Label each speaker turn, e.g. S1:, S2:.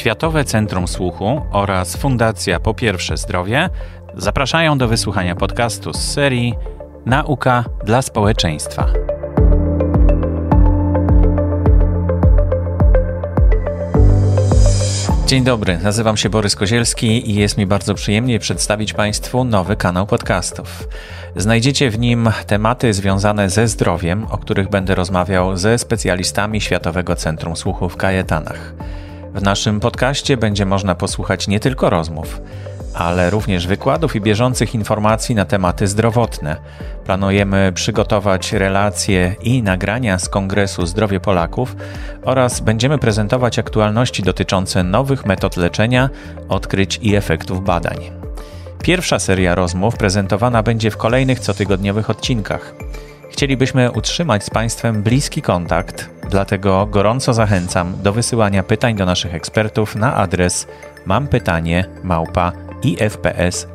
S1: Światowe Centrum Słuchu oraz Fundacja Po Pierwsze Zdrowie zapraszają do wysłuchania podcastu z serii Nauka dla społeczeństwa. Dzień dobry, nazywam się Borys Kozielski i jest mi bardzo przyjemnie przedstawić Państwu nowy kanał podcastów. Znajdziecie w nim tematy związane ze zdrowiem, o których będę rozmawiał ze specjalistami Światowego Centrum Słuchu w Kajetanach. W naszym podcaście będzie można posłuchać nie tylko rozmów, ale również wykładów i bieżących informacji na tematy zdrowotne. Planujemy przygotować relacje i nagrania z Kongresu Zdrowie Polaków oraz będziemy prezentować aktualności dotyczące nowych metod leczenia, odkryć i efektów badań. Pierwsza seria rozmów prezentowana będzie w kolejnych cotygodniowych odcinkach. Chcielibyśmy utrzymać z Państwem bliski kontakt, dlatego gorąco zachęcam do wysyłania pytań do naszych ekspertów na adres mam pytanie małpa ifps.org.pl.